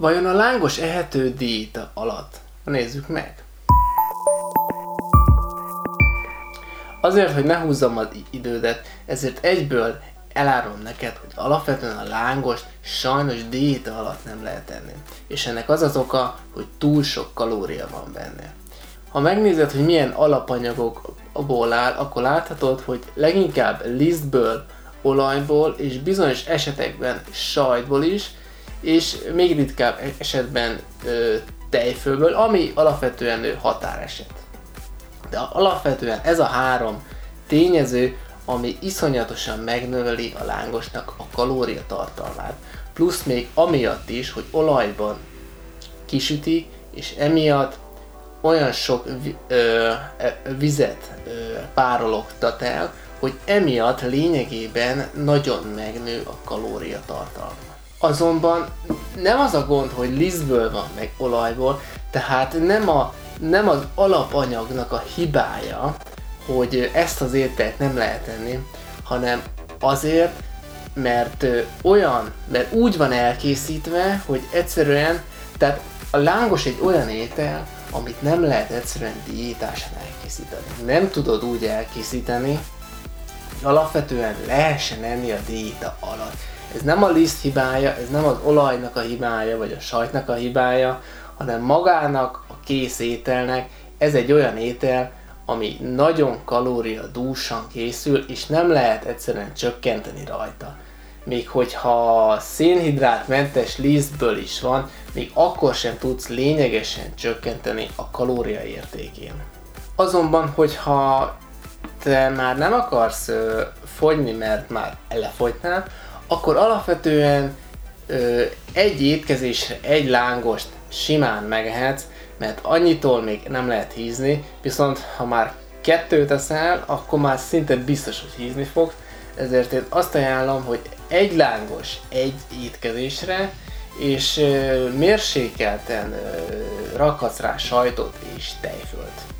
Vajon a lángos ehető diéta alatt? Nézzük meg! Azért, hogy ne húzzam az idődet, ezért egyből elárulom neked, hogy alapvetően a lángost sajnos diéta alatt nem lehet enni. És ennek az az oka, hogy túl sok kalória van benne. Ha megnézed, hogy milyen alapanyagokból áll, akkor láthatod, hogy leginkább lisztből, olajból és bizonyos esetekben sajtból is, és még ritkább esetben ö, tejfőből, ami alapvetően ö, határeset. De alapvetően ez a három tényező, ami iszonyatosan megnöveli a lángosnak a kalóriatartalmát. Plusz még amiatt is, hogy olajban kisütik, és emiatt olyan sok ö, e, vizet ö, párologtat el, hogy emiatt lényegében nagyon megnő a kalóriatartalma. Azonban nem az a gond, hogy lisztből van, meg olajból, tehát nem, a, nem az alapanyagnak a hibája, hogy ezt az ételt nem lehet enni, hanem azért, mert olyan, mert úgy van elkészítve, hogy egyszerűen, tehát a lángos egy olyan étel, amit nem lehet egyszerűen diétásan elkészíteni. Nem tudod úgy elkészíteni, alapvetően lehessen enni a diéta alatt. Ez nem a liszt hibája, ez nem az olajnak a hibája, vagy a sajtnak a hibája, hanem magának a kész ételnek. Ez egy olyan étel, ami nagyon kalóriadúsan készül, és nem lehet egyszerűen csökkenteni rajta. Még hogyha szénhidrátmentes lisztből is van, még akkor sem tudsz lényegesen csökkenteni a kalória értékén. Azonban, hogyha te már nem akarsz ö, fogyni, mert már elefogytál, akkor alapvetően ö, egy étkezésre egy lángost simán megehetsz, mert annyitól még nem lehet hízni, viszont ha már kettőt eszel, akkor már szinte biztos, hogy hízni fogsz, ezért én azt ajánlom, hogy egy lángos egy étkezésre, és mérsékelten rakhatsz rá sajtot és tejfölt.